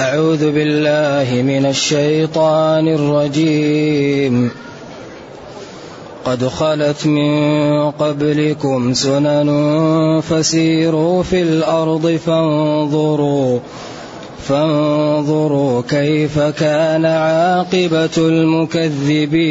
أعوذ بالله من الشيطان الرجيم. قد خلت من قبلكم سنن فسيروا في الأرض فانظروا فانظروا كيف كان عاقبة المكذبين.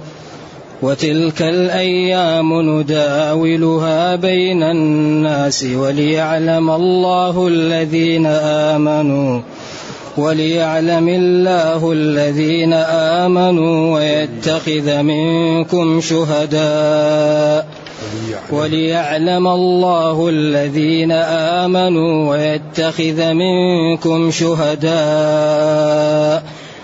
وتلك الأيام نداولها بين الناس وليعلم الله الذين آمنوا وليعلم الله الذين آمنوا ويتخذ منكم شهداء وليعلم الله الذين آمنوا ويتخذ منكم شهداء.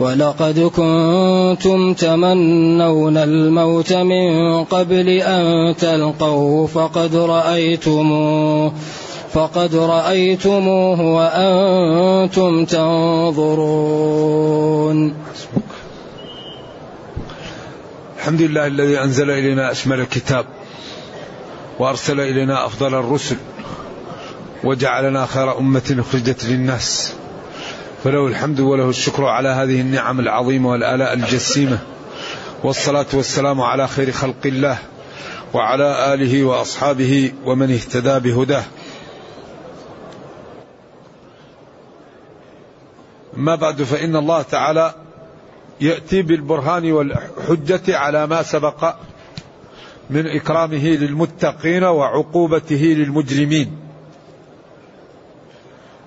ولقد كنتم تمنون الموت من قبل أن تلقوه فقد رأيتموه فقد رأيتموه وأنتم تنظرون. الحمد لله الذي أنزل إلينا أشمل الكتاب وأرسل إلينا أفضل الرسل وجعلنا خير أمة أخرجت للناس. فله الحمد وله الشكر على هذه النعم العظيمة والآلاء الجسيمة. والصلاة والسلام على خير خلق الله وعلى آله وأصحابه ومن اهتدى بهداه. ما بعد فإن الله تعالى يأتي بالبرهان والحجة على ما سبق من إكرامه للمتقين وعقوبته للمجرمين.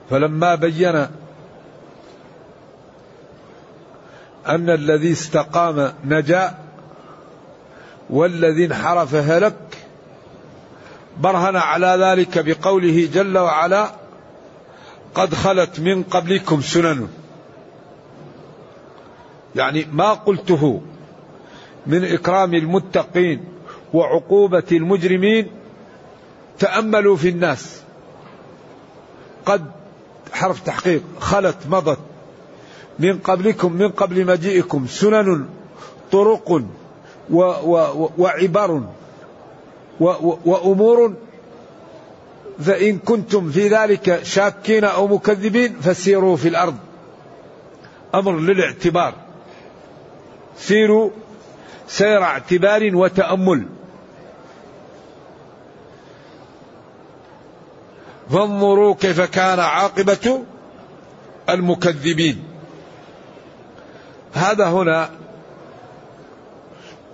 فلما بين أن الذي استقام نجا والذي انحرف هلك برهن على ذلك بقوله جل وعلا قد خلت من قبلكم سنن. يعني ما قلته من إكرام المتقين وعقوبة المجرمين تأملوا في الناس. قد حرف تحقيق خلت مضت من قبلكم من قبل مجيئكم سنن طرق و و وعبر و وأمور فإن كنتم في ذلك شاكين أو مكذبين فسيروا في الأرض. أمر للاعتبار. سيروا سير اعتبار وتأمل. فانظروا كيف كان عاقبة المكذبين. هذا هنا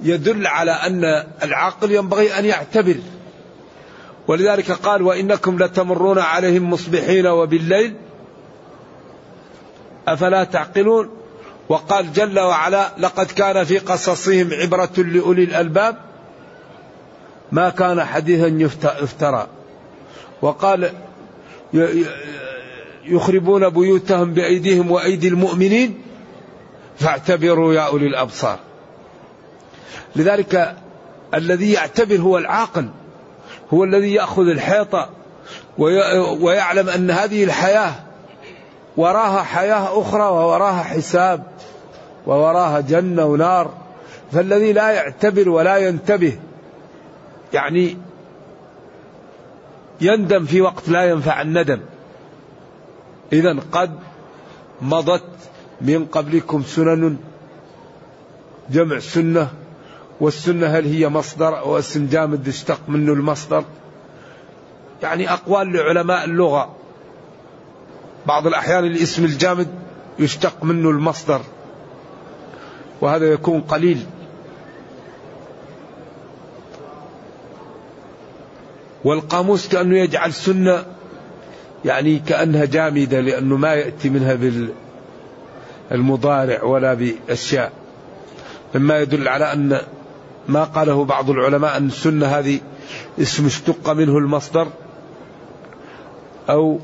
يدل على أن العقل ينبغي أن يعتبر. ولذلك قال وإنكم لتمرون عليهم مصبحين وبالليل. أفلا تعقلون؟ وقال جل وعلا لقد كان في قصصهم عبرة لأولي الألباب. ما كان حديثا يفترى وقال يخربون بيوتهم بأيديهم وأيدي المؤمنين. فاعتبروا يا أولي الأبصار. لذلك الذي يعتبر هو العاقل هو الذي يأخذ الحيطة ويعلم أن هذه الحياة وراها حياة أخرى ووراها حساب ووراها جنة ونار. فالذي لا يعتبر ولا ينتبه يعني يندم في وقت لا ينفع الندم. إذا قد مضت من قبلكم سنن جمع سنة والسنة هل هي مصدر أو اسم جامد اشتق منه المصدر؟ يعني أقوال لعلماء اللغة. بعض الأحيان الاسم الجامد يشتق منه المصدر وهذا يكون قليل. والقاموس كأنه يجعل سنة يعني كأنها جامدة لأنه ما يأتي منها بالمضارع ولا بأشياء مما يدل على أن ما قاله بعض العلماء أن السنة هذه اسم اشتق منه المصدر أو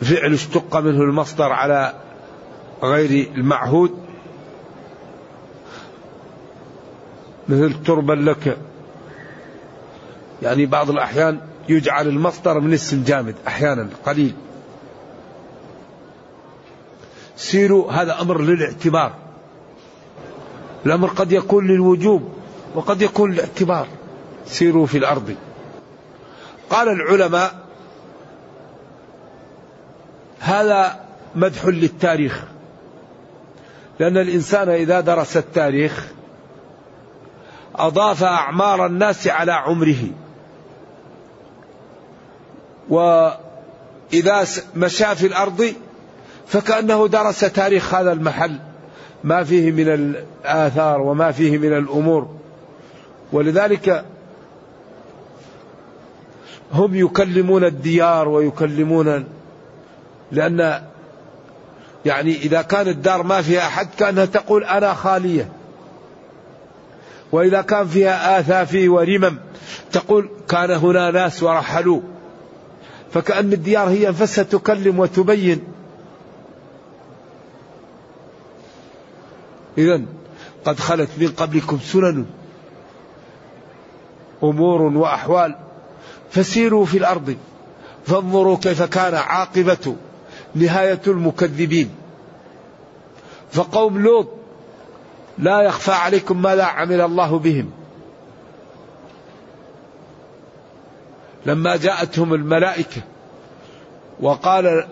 فعل اشتق منه المصدر على غير المعهود. مثل تربا لك. يعني بعض الأحيان يجعل المصدر من اسم جامد أحيانا قليل. سيروا هذا أمر للاعتبار. الأمر قد يكون للوجوب وقد يكون للاعتبار. سيروا في الأرض. قال العلماء هذا مدح للتاريخ. لأن الإنسان إذا درس التاريخ أضاف أعمار الناس على عمره. وإذا مشى في الأرض فكأنه درس تاريخ هذا المحل. ما فيه من الآثار وما فيه من الأمور. ولذلك هم يكلمون الديار ويكلمون لأن يعني إذا كانت الدار ما فيها أحد كأنها تقول أنا خالية. وإذا كان فيها آثافي ورمم تقول كان هنا ناس ورحلوا. فكأن الديار هي نفسها تكلم وتبين. إذا قد خلت من قبلكم سنن أمور وأحوال فسيروا في الأرض فانظروا كيف كان عاقبة نهاية المكذبين. فقوم لوط لا يخفى عليكم ماذا عمل الله بهم. لما جاءتهم الملائكة وقال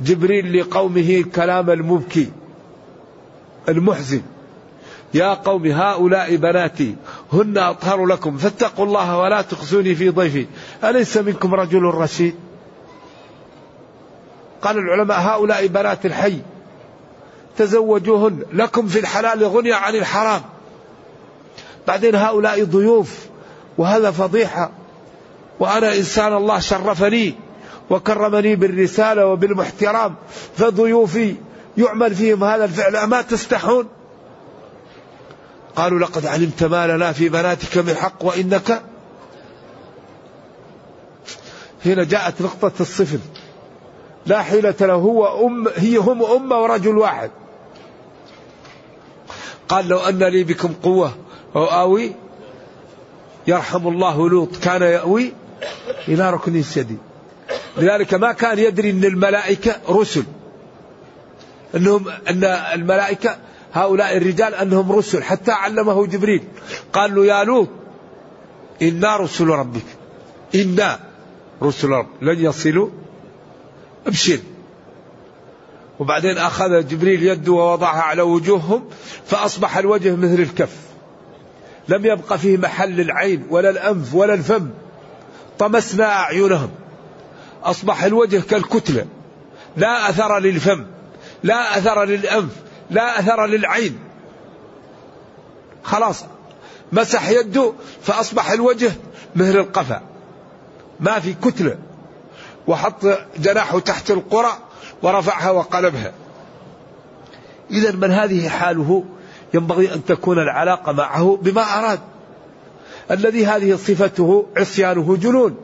جبريل لقومه الكلام المبكي المحزن. يا قوم هؤلاء بناتي هن أطهر لكم فاتقوا الله ولا تخزوني في ضيفي. أليس منكم رجل رشيد؟ قال العلماء هؤلاء بنات الحي تزوجوهن لكم في الحلال غنية عن الحرام. بعدين هؤلاء ضيوف وهذا فضيحة. وأنا إنسان الله شرفني وكرمني بالرسالة وبالمحترام فضيوفي يعمل فيهم هذا الفعل أما تستحون؟ قالوا لقد علمت ما لنا في بناتك من حق وإنك هنا جاءت نقطة الصفر. لا حيلة له هو أم هي هم أمة ورجل واحد. قال لو أن لي بكم قوة أو آوي يرحم الله لوط كان يأوي إلى ركن شديد لذلك ما كان يدري أن الملائكة رسل. أنهم أن الملائكة هؤلاء الرجال أنهم رسل حتى علمه جبريل. قال له يا لوط إنا رسل ربك. إنا رسل رب لن يصلوا. أبشر. وبعدين أخذ جبريل يده ووضعها على وجوههم فأصبح الوجه مثل الكف. لم يبقى فيه محل العين ولا الأنف ولا الفم. طمسنا أعينهم. أصبح الوجه كالكتلة لا أثر للفم. لا أثر للأنف لا أثر للعين. خلاص مسح يده فأصبح الوجه مثل القفا. ما في كتلة. وحط جناحه تحت القرى ورفعها وقلبها. إذا من هذه حاله ينبغي أن تكون العلاقة معه بما أراد. الذي هذه صفته عصيانه جنون.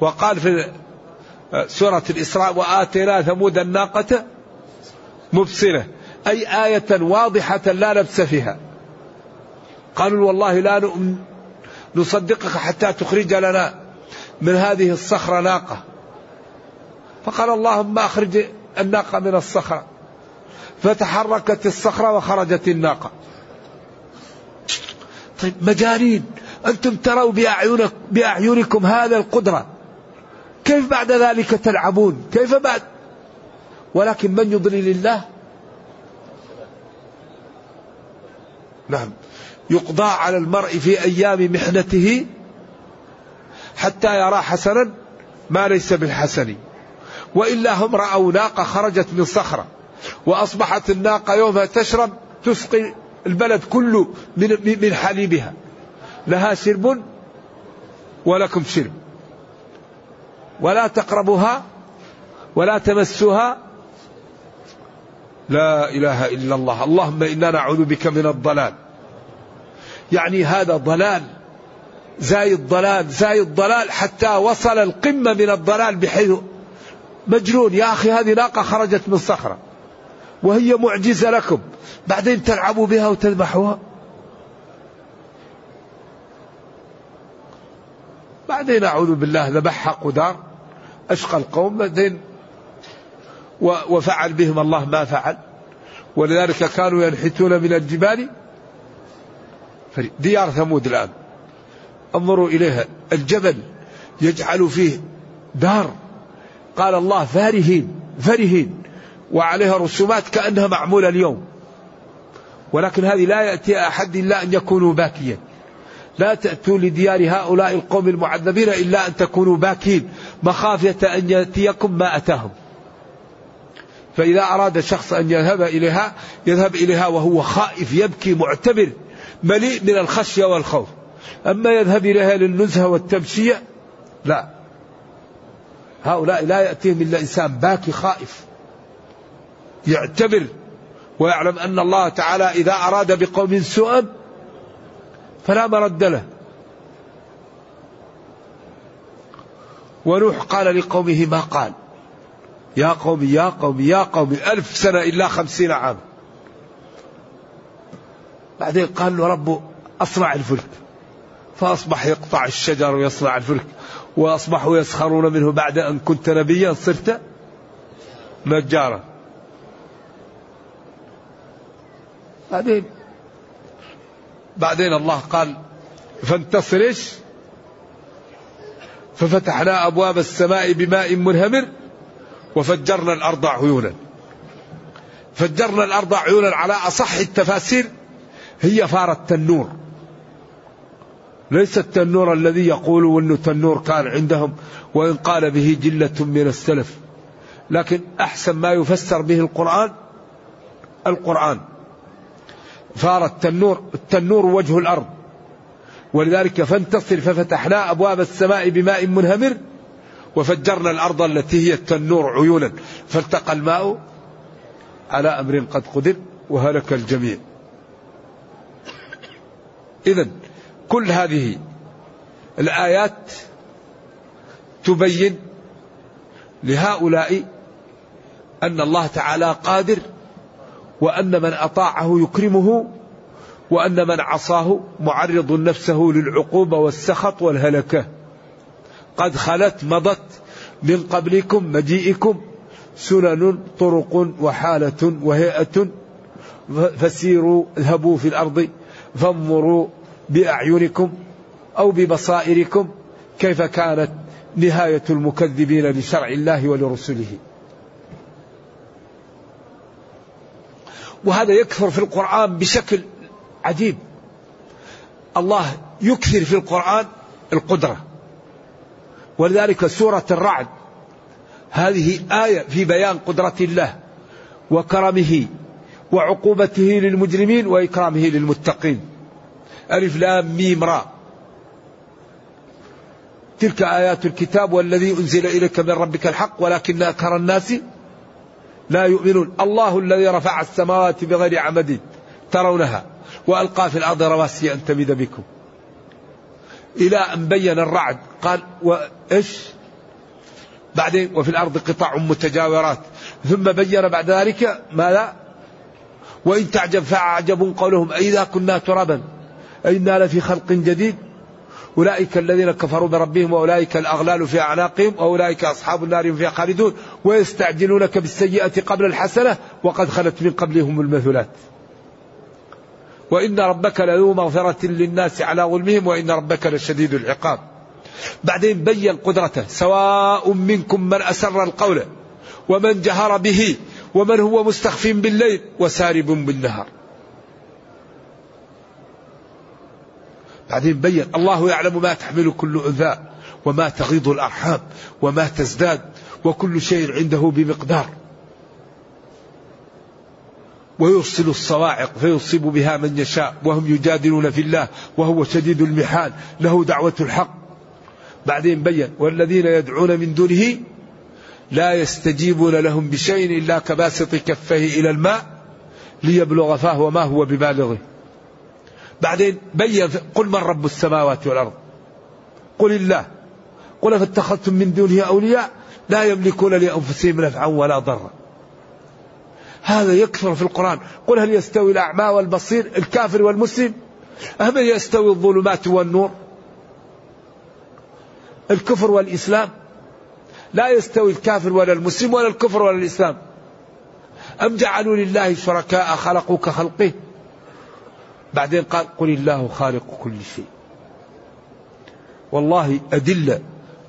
وقال في سورة الإسراء وآتينا ثمود الناقة مبصرة أي آية واضحة لا لبس فيها. قالوا والله لا نؤمن. نصدقك حتى تخرج لنا من هذه الصخرة ناقة. فقال اللهم أخرج الناقة من الصخرة. فتحركت الصخرة وخرجت الناقة. طيب مجانين. أنتم تروا بأعينك بأعينكم هذا القدرة. كيف بعد ذلك تلعبون؟ كيف بعد؟ ولكن من يضلل الله نعم. يقضى على المرء في أيام محنته حتى يرى حسنا ما ليس بالحسن. وإلا هم رأوا ناقة خرجت من صخرة وأصبحت الناقة يومها تشرب تسقي البلد كله من, من حليبها. لها شرب ولكم شرب. ولا تقربوها ولا تمسوها. لا إله إلا الله. اللهم إنا نعوذ بك من الضلال. يعني هذا ضلال زايد ضلال زايد ضلال حتى وصل القمة من الضلال بحيث مجنون. يا أخي هذه ناقة خرجت من صخرة وهي معجزة لكم. بعدين تلعبوا بها وتذبحوها. بعدين أعوذ بالله ذبحها قدار. أشقى القوم بعدين وفعل بهم الله ما فعل. ولذلك كانوا ينحتون من الجبال. ديار ثمود الآن. انظروا إليها. الجبل يجعل فيه دار. قال الله فارهين فرهين وعليها رسومات كأنها معمولة اليوم. ولكن هذه لا يأتي أحد إلا أن يكونوا باكيا لا تأتوا لديار هؤلاء القوم المعذبين إلا أن تكونوا باكين. مخافة أن يأتيكم ما أتاهم. فإذا أراد شخص أن يذهب إليها يذهب إليها وهو خائف يبكي معتبر مليء من الخشية والخوف. أما يذهب إليها للنزهة والتمشية لا. هؤلاء لا يأتيهم إلا إنسان باكي خائف يعتبر ويعلم أن الله تعالى إذا أراد بقوم سوءا فلا مرد له. ونوح قال لقومه ما قال؟ يا قوم يا قوم يا قوم ألف سنة إلا خمسين عام. بعدين قال له ربه أصنع الفلك. فأصبح يقطع الشجر ويصنع الفلك وأصبحوا يسخرون منه بعد أن كنت نبيا صرت نجارا. بعدين بعدين الله قال فانتصر إيش؟ ففتحنا أبواب السماء بماء منهمر وفجرنا الأرض عيونا. فجرنا الأرض عيونا على أصح التفاسير هي فار التنور ليس التنور الذي يقول إنه تنور كان عندهم وإن قال به جلة من السلف. لكن أحسن ما يفسر به القرآن القرآن. فار التنور التنور وجه الأرض ولذلك فانتصر ففتحنا أبواب السماء بماء منهمر وفجرنا الأرض التي هي التنور عيونا فالتقى الماء على أمر قد قدر وهلك الجميع. اذا كل هذه الآيات تبين لهؤلاء أن الله تعالى قادر وأن من أطاعه يكرمه وأن من عصاه معرض نفسه للعقوبه والسخط والهلكة. قد خلت مضت من قبلكم مجيئكم سنن طرق وحالة وهيئة فسيروا اذهبوا في الأرض فانظروا بأعينكم أو ببصائركم كيف كانت نهاية المكذبين لشرع الله ولرسله وهذا يكثر في القرآن بشكل عجيب. الله يكثر في القرآن القدرة. ولذلك سورة الرعد هذه آية في بيان قدرة الله وكرمه وعقوبته للمجرمين وإكرامه للمتقين. ألف لام ميم را. تلك آيات الكتاب والذي أنزل إليك من ربك الحق ولكن أكثر الناس لا يؤمنون. الله الذي رفع السماوات بغير عمد ترونها. وألقى في الأرض رواسي أن تمد بكم. إلى أن بين الرعد. قال وإيش؟ بعدين وفي الأرض قطع متجاورات. ثم بين بعد ذلك ماذا؟ وإن تعجب فأعجب قولهم أئذا كنا ترابا. أئنا لفي خلق جديد. أولئك الذين كفروا بربهم وأولئك الأغلال في أعناقهم وأولئك أصحاب النار فيها خالدون ويستعجلونك بالسيئة قبل الحسنة وقد خلت من قبلهم المثلات. وإن ربك لذو مغفرة للناس على ظلمهم وإن ربك لشديد العقاب. بعدين بين قدرته سواء منكم من أسر القول ومن جهر به ومن هو مستخف بالليل وسارب بالنهار. بعدين بين الله يعلم ما تحمل كل أنثى وما تغيض الأرحام وما تزداد وكل شيء عنده بمقدار. ويرسل الصواعق فيصيب بها من يشاء وهم يجادلون في الله وهو شديد المحال له دعوة الحق. بعدين بين والذين يدعون من دونه لا يستجيبون لهم بشيء إلا كباسط كفيه إلى الماء ليبلغ فاه وما هو ببالغه. بعدين بين قل من رب السماوات والأرض؟ قل الله. قل فاتخذتم من دونه أولياء لا يملكون لأنفسهم نفعا ولا ضرا. هذا يكثر في القرآن. قل هل يستوي الأعمى والبصير الكافر والمسلم؟ أهم يستوي الظلمات والنور؟ الكفر والإسلام؟ لا يستوي الكافر ولا المسلم ولا الكفر ولا الإسلام. أم جعلوا لله شركاء خلقوا كخلقه؟ بعدين قال قل الله خالق كل شيء. والله أدلة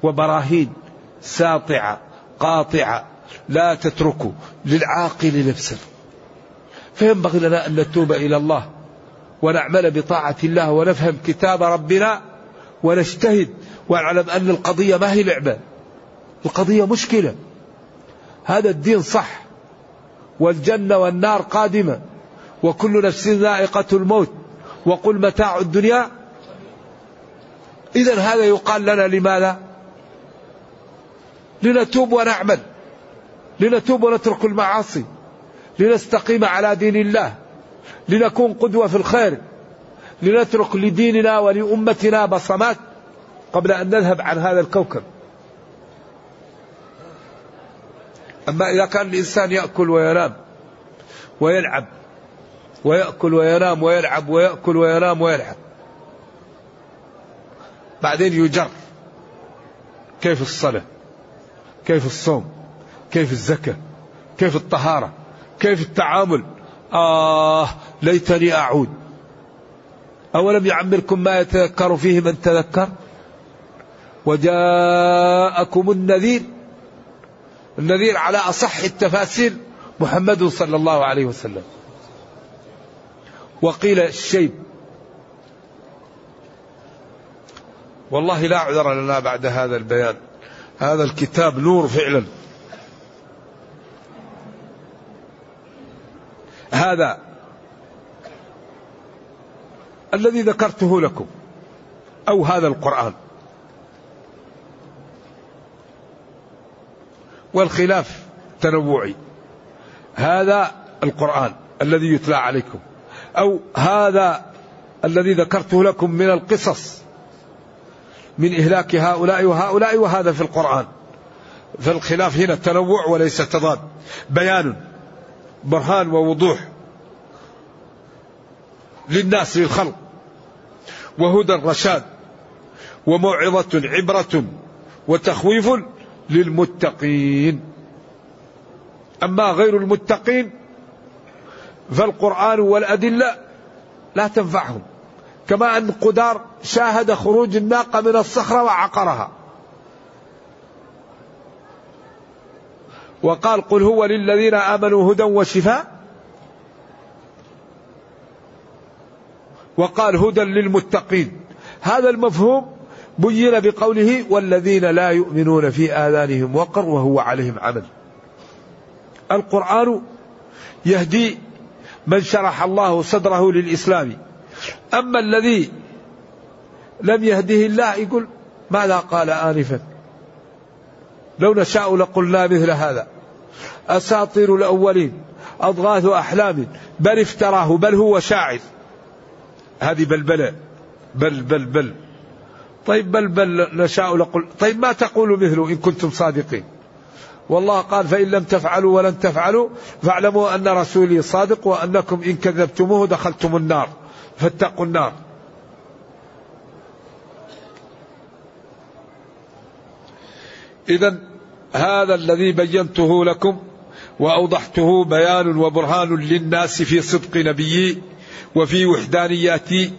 وبراهين ساطعة قاطعة لا تتركوا للعاقل نفسا. فينبغي لنا أن نتوب إلى الله ونعمل بطاعة الله ونفهم كتاب ربنا ونجتهد ونعلم أن القضية ما هي لعبة القضية مشكلة. هذا الدين صح. والجنة والنار قادمة. وكل نفس ذائقة الموت وقل متاع الدنيا إذا هذا يقال لنا لماذا؟ لنتوب ونعمل لنتوب ونترك المعاصي لنستقيم على دين الله لنكون قدوة في الخير لنترك لديننا ولأمتنا بصمات قبل أن نذهب عن هذا الكوكب أما إذا كان الإنسان يأكل وينام ويلعب ويأكل وينام ويلعب ويأكل وينام ويلعب. بعدين يجر. كيف الصلاة؟ كيف الصوم؟ كيف الزكاة؟ كيف الطهارة؟ كيف التعامل؟ آه ليتني أعود. أولم يعمركم ما يتذكر فيه من تذكر؟ وجاءكم النذير. النذير على أصح التفاسير محمد صلى الله عليه وسلم. وقيل الشيب. والله لا عذر لنا بعد هذا البيان. هذا الكتاب نور فعلا. هذا الذي ذكرته لكم أو هذا القرآن. والخلاف تنوعي. هذا القرآن الذي يتلى عليكم. أو هذا الذي ذكرته لكم من القصص من إهلاك هؤلاء وهؤلاء وهذا في القرآن. فالخلاف هنا تنوع وليس تضاد بيان برهان ووضوح للناس للخلق وهدى رشاد وموعظة عبرة وتخويف للمتقين. أما غير المتقين فالقرآن والأدلة لا تنفعهم. كما أن قدار شاهد خروج الناقة من الصخرة وعقرها. وقال قل هو للذين آمنوا هدى وشفاء. وقال هدى للمتقين. هذا المفهوم بين بقوله والذين لا يؤمنون في آذانهم وقر وهو عليهم عمل. القرآن يهدي من شرح الله صدره للإسلام. أما الذي لم يهده الله يقول ماذا قال آنفا؟ لو نشاء لقلنا مثل هذا. أساطير الأولين أضغاث أحلام بل افتراه بل هو شاعر. هذه بلبلة بل بل بل. طيب بل بل نشاء لقل طيب ما تقول مثله إن كنتم صادقين؟ والله قال فإن لم تفعلوا ولن تفعلوا فاعلموا أن رسولي صادق وأنكم إن كذبتموه دخلتم النار. فاتقوا النار. إذا هذا الذي بينته لكم وأوضحته بيان وبرهان للناس في صدق نبيي وفي وحدانياتي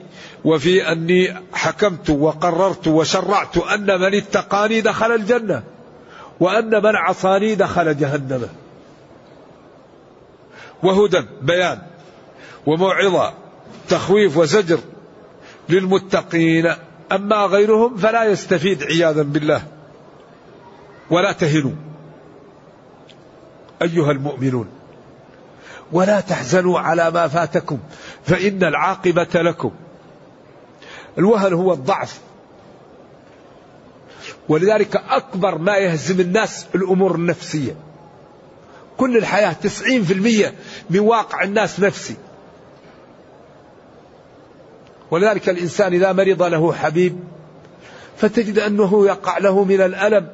وفي أني حكمت وقررت وشرعت أن من اتقاني دخل الجنة. وأن من عصاني دخل جهنم. وهدى بيان. وموعظة تخويف وزجر للمتقين. أما غيرهم فلا يستفيد عياذا بالله. ولا تهنوا. أيها المؤمنون ولا تحزنوا على ما فاتكم فإن العاقبة لكم. الوهن هو الضعف. ولذلك أكبر ما يهزم الناس الأمور النفسية. كل الحياة تسعين في المية من واقع الناس نفسي. ولذلك الإنسان إذا مرض له حبيب فتجد أنه يقع له من الألم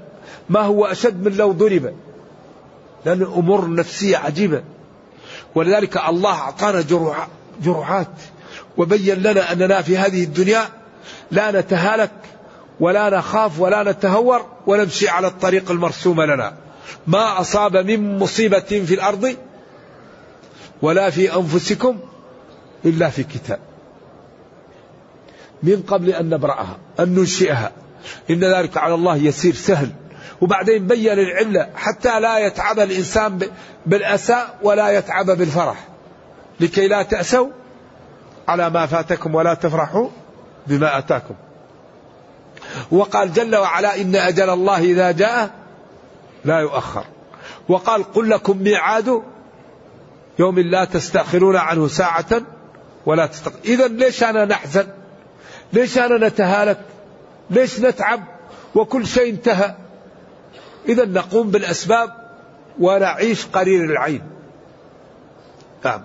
ما هو أشد من لو ضرب. لأن الأمور النفسية عجيبة. ولذلك الله أعطانا جرعات وبين لنا أننا في هذه الدنيا لا نتهالك ولا نخاف ولا نتهور ونمشي على الطريق المرسوم لنا. ما أصاب من مصيبة في الأرض ولا في أنفسكم إلا في كتاب. من قبل أن نبرأها أن ننشئها. إن ذلك على الله يسير سهل. وبعدين بين العلة حتى لا يتعب الإنسان بالأسى ولا يتعب بالفرح. لكي لا تأسوا على ما فاتكم ولا تفرحوا بما أتاكم. وقال جل وعلا إن أجل الله إذا جاء لا يؤخر. وقال قل لكم ميعاد يوم لا تستأخرون عنه ساعة ولا تستقر إذا ليش أنا نحزن؟ ليش أنا نتهالك؟ ليش نتعب؟ وكل شيء انتهى. إذا نقوم بالأسباب ونعيش قرير العين. نعم.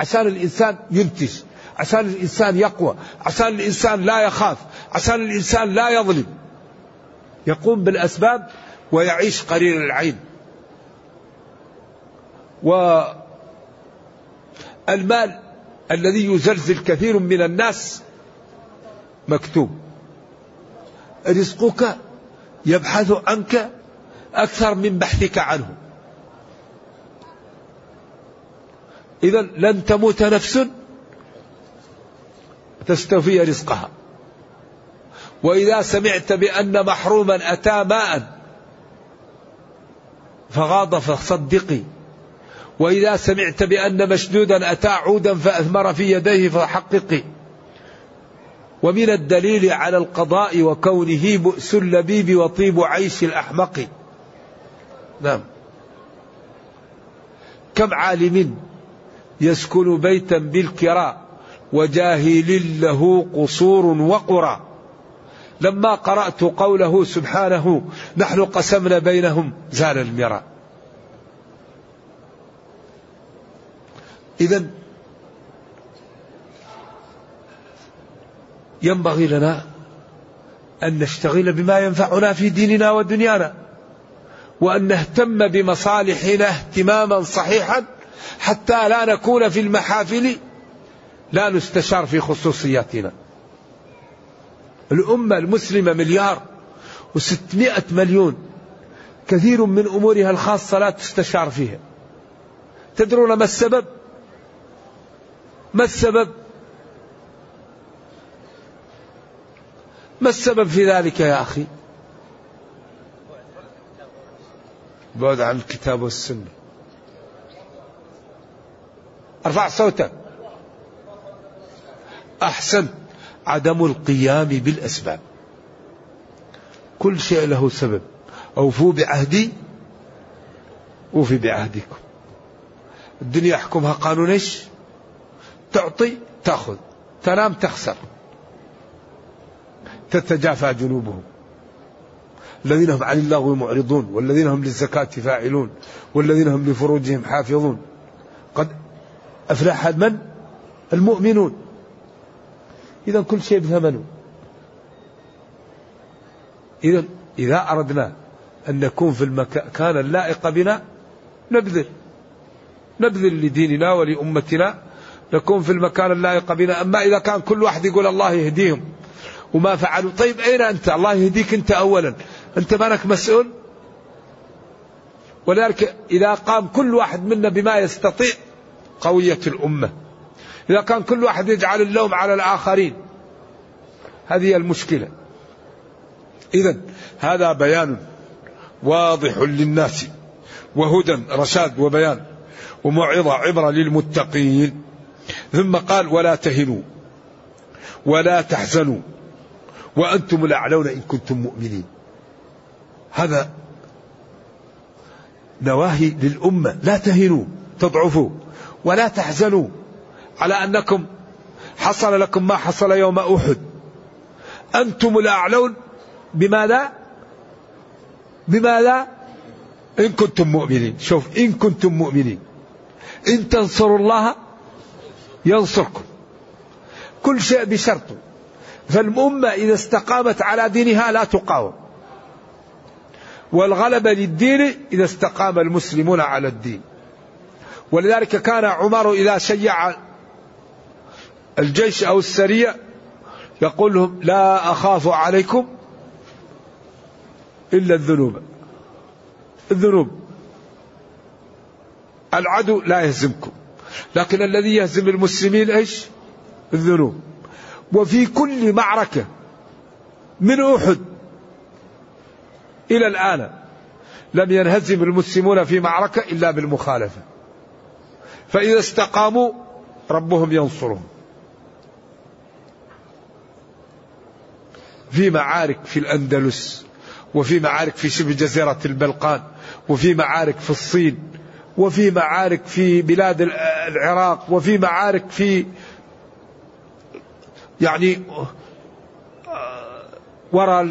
عشان الإنسان ينتج. عشان الإنسان يقوى عشان الإنسان لا يخاف عشان الإنسان لا يظلم. يقوم بالأسباب ويعيش قرير العين. والمال الذي يزلزل كثير من الناس مكتوب رزقك يبحث عنك أكثر من بحثك عنه. إذا لن تموت نفس تستوفي رزقها. وإذا سمعت بأن محروما أتى ماء فغاض فصدقي. وإذا سمعت بأن مشدودا أتى عودا فأثمر في يديه فحققي. ومن الدليل على القضاء وكونه بؤس اللبيب وطيب عيش الأحمق. نعم. كم عالم يسكن بيتا بالكراء؟ وجاهل له قصور وقرى. لما قرأت قوله سبحانه نحن قسمنا بينهم زال المراء. إذا ينبغي لنا أن نشتغل بما ينفعنا في ديننا ودنيانا وأن نهتم بمصالحنا اهتماما صحيحا حتى لا نكون في المحافل لا نستشار في خصوصياتنا. الأمة المسلمة مليار وستمائة مليون. كثير من أمورها الخاصة لا تستشار فيها. تدرون ما السبب؟ ما السبب؟ ما السبب في ذلك يا أخي؟ بعد عن الكتاب والسنة. أرفع صوتك. أحسنت عدم القيام بالأسباب. كل شيء له سبب. أوفوا بعهدي أوفي بعهدكم. الدنيا يحكمها قانون إيش؟ تعطي تأخذ. تنام تخسر. تتجافى جنوبهم. الذين هم عن اللغو معرضون والذين هم للزكاة فاعلون والذين هم لفروجهم حافظون. قد أفلح من؟ المؤمنون. إذا كل شيء بثمنه. إذا إذا أردنا أن نكون في المكان اللائق بنا نبذل. نبذل لديننا ولأمتنا. نكون في المكان اللائق بنا. أما إذا كان كل واحد يقول الله يهديهم. وما فعلوا. طيب أين أنت؟ الله يهديك أنت أولا. أنت مالك مسؤول؟ ولذلك إذا قام كل واحد منا بما يستطيع قوية الأمة. إذا كان كل واحد يجعل اللوم على الآخرين. هذه المشكلة. إذا هذا بيان واضح للناس وهدى رشاد وبيان وموعظة عبرة للمتقين. ثم قال ولا تهنوا ولا تحزنوا وأنتم الأعلون إن كنتم مؤمنين. هذا نواهي للأمة. لا تهنوا تضعفوا ولا تحزنوا. على أنكم حصل لكم ما حصل يوم أحد. أنتم الأعلون بماذا؟ بماذا؟ إن كنتم مؤمنين. شوف إن كنتم مؤمنين. إن تنصروا الله ينصركم. كل شيء بشرط. فالأمة إذا استقامت على دينها لا تقاوم. والغلبة للدين إذا استقام المسلمون على الدين. ولذلك كان عمر إذا شيع الجيش أو السرية يقول لهم لا أخاف عليكم إلا الذنوب. الذنوب. العدو لا يهزمكم. لكن الذي يهزم المسلمين إيش؟ الذنوب. وفي كل معركة من أحد إلى الآن لم ينهزم المسلمون في معركة إلا بالمخالفة. فإذا استقاموا ربهم ينصرهم. في معارك في الأندلس وفي معارك في شبه جزيرة البلقان وفي معارك في الصين وفي معارك في بلاد العراق وفي معارك في يعني وراء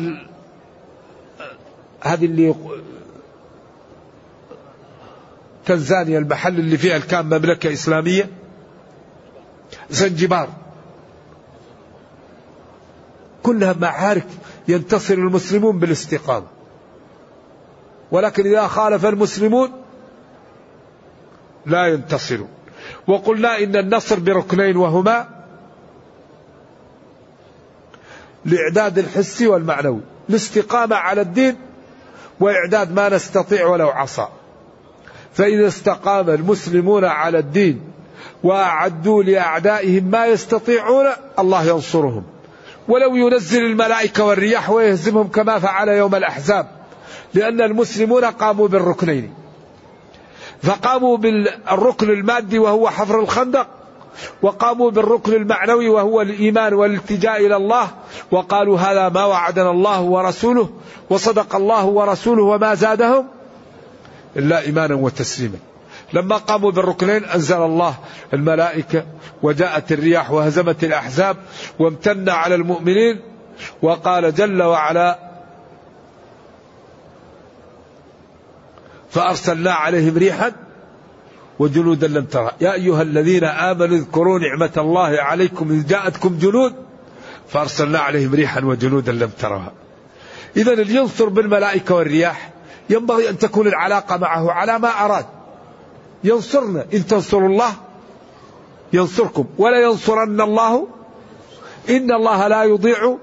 هذه اللي تنزانيا المحل اللي فيها كان مملكة إسلامية زنجبار. كلها معارك ينتصر المسلمون بالاستقامة. ولكن إذا خالف المسلمون لا ينتصرون. وقلنا إن النصر بركنين وهما الإعداد الحسي والمعنوي الاستقامة على الدين وإعداد ما نستطيع ولو عصى. فإذا استقام المسلمون على الدين وأعدوا لأعدائهم ما يستطيعون الله ينصرهم. ولو ينزل الملائكة والرياح ويهزمهم كما فعل يوم الأحزاب لأن المسلمون قاموا بالركنين فقاموا بالركن المادي وهو حفر الخندق وقاموا بالركن المعنوي وهو الإيمان والالتجاء إلى الله وقالوا هذا ما وعدنا الله ورسوله وصدق الله ورسوله وما زادهم إلا إيمانا وتسليما. لما قاموا بالركنين أنزل الله الملائكة وجاءت الرياح وهزمت الأحزاب وامتن على المؤمنين وقال جل وعلا فأرسلنا عليهم ريحا وجنودا لم ترى يا أيها الذين آمنوا اذكروا نعمة الله عليكم إذ جاءتكم جنود فأرسلنا عليهم ريحا وجنودا لم ترها. إذا اللي ينصر بالملائكة والرياح ينبغي أن تكون العلاقة معه على ما أراد. ينصرنا. إن تنصروا الله ينصركم. ولا ينصرن الله. إن الله لا يضيع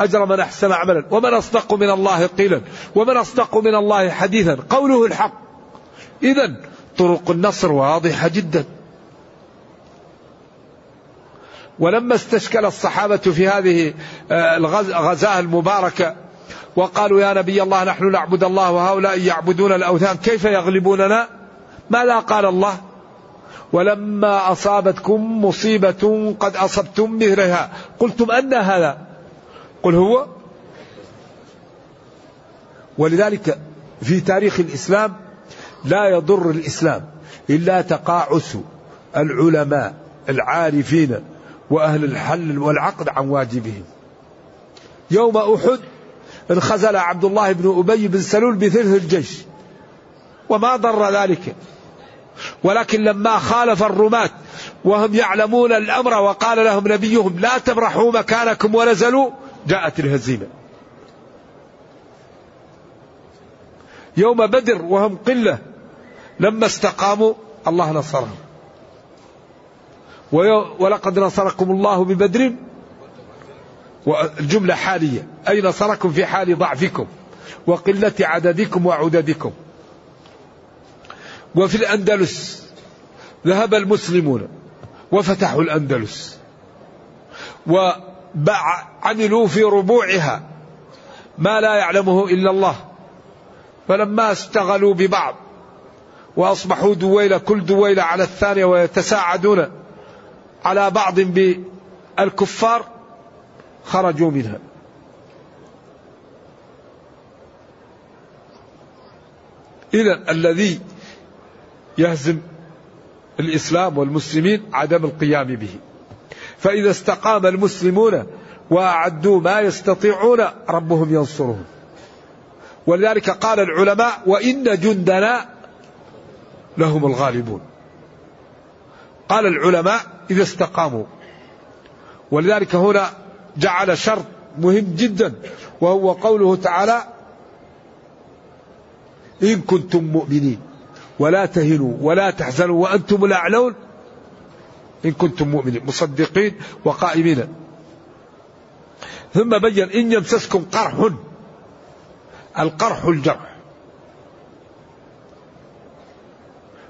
أجر من أحسن عملا. ومن أصدق من الله قيلا. ومن أصدق من الله حديثا. قوله الحق. إذا طرق النصر واضحة جدا. ولما استشكل الصحابة في هذه آه، الغزاة المباركة وقالوا يا نبي الله نحن نعبد الله وهؤلاء يعبدون الأوثان كيف يغلبوننا؟ ماذا قال الله. ولما أصابتكم مصيبة قد أصبتم مثلها. قلتم أن هذا. قل هو. ولذلك في تاريخ الإسلام لا يضر الإسلام إلا تقاعس العلماء العارفين وأهل الحل والعقد عن واجبهم. يوم أحد انخزل عبد الله بن أبي بن سلول بثلث الجيش. وما ضر ذلك. ولكن لما خالف الرماة وهم يعلمون الأمر وقال لهم نبيهم لا تبرحوا مكانكم ونزلوا جاءت الهزيمة. يوم بدر وهم قلة لما استقاموا الله نصرهم. ولقد نصركم الله ببدر والجملة حالية. أي نصركم في حال ضعفكم وقلة عددكم وعددكم. وفي الأندلس ذهب المسلمون وفتحوا الأندلس وعملوا في ربوعها ما لا يعلمه إلا الله. فلما استغلوا ببعض وأصبحوا دويلة كل دويلة على الثانية ويتساعدون على بعض بالكفار خرجوا منها. إذا الذي يهزم الإسلام والمسلمين عدم القيام به. فإذا استقام المسلمون وأعدوا ما يستطيعون ربهم ينصرهم. ولذلك قال العلماء وإن جندنا لهم الغالبون. قال العلماء إذا استقاموا. ولذلك هنا جعل شرط مهم جدا وهو قوله تعالى إن كنتم مؤمنين. ولا تهنوا ولا تحزنوا وأنتم الأعلون إن كنتم مؤمنين مصدقين وقائمين. ثم بين إن يمسسكم قرح القرح الجرح.